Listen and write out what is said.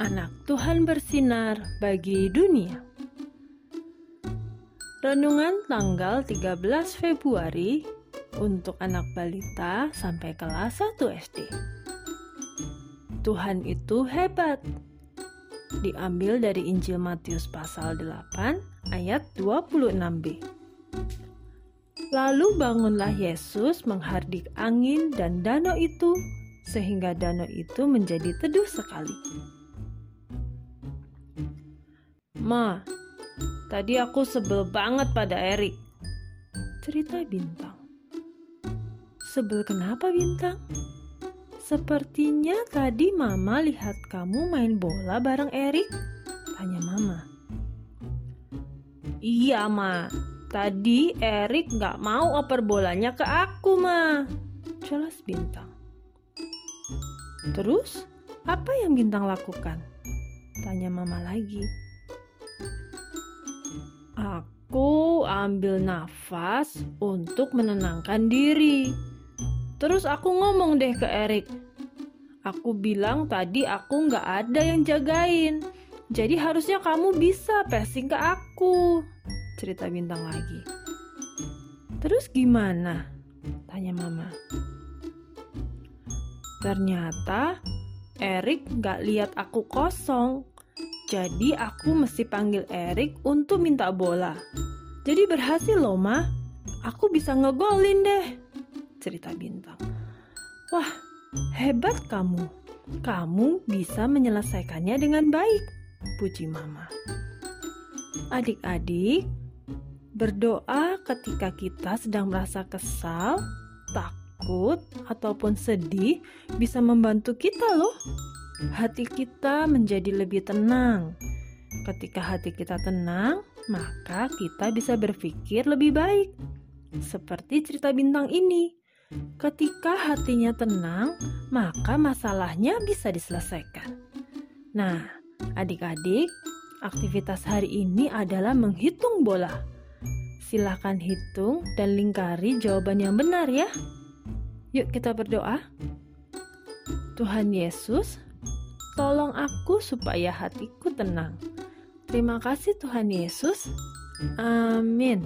anak Tuhan bersinar bagi dunia. Renungan tanggal 13 Februari untuk anak balita sampai kelas 1 SD. Tuhan itu hebat. Diambil dari Injil Matius pasal 8 ayat 26b. Lalu bangunlah Yesus menghardik angin dan danau itu sehingga danau itu menjadi teduh sekali. Ma, tadi aku sebel banget pada Erik. Cerita Bintang. Sebel kenapa Bintang? Sepertinya tadi Mama lihat kamu main bola bareng Erik. Tanya Mama. Iya, Ma. Tadi Erik nggak mau oper bolanya ke aku, Ma. Jelas Bintang. Terus, apa yang Bintang lakukan? Tanya Mama lagi. Aku ambil nafas untuk menenangkan diri. Terus aku ngomong deh ke Erik. Aku bilang tadi aku nggak ada yang jagain. Jadi harusnya kamu bisa passing ke aku. Cerita bintang lagi. Terus gimana? Tanya mama. Ternyata Erik nggak lihat aku kosong. Jadi aku mesti panggil Erik untuk minta bola. Jadi berhasil loh, Ma. Aku bisa ngegolin deh. Cerita Bintang. Wah, hebat kamu. Kamu bisa menyelesaikannya dengan baik. Puji Mama. Adik-adik, berdoa ketika kita sedang merasa kesal, takut, ataupun sedih bisa membantu kita loh hati kita menjadi lebih tenang. Ketika hati kita tenang, maka kita bisa berpikir lebih baik. Seperti cerita bintang ini, ketika hatinya tenang, maka masalahnya bisa diselesaikan. Nah, adik-adik, aktivitas hari ini adalah menghitung bola. Silahkan hitung dan lingkari jawaban yang benar ya. Yuk kita berdoa. Tuhan Yesus, Tolong aku supaya hatiku tenang. Terima kasih Tuhan Yesus. Amin.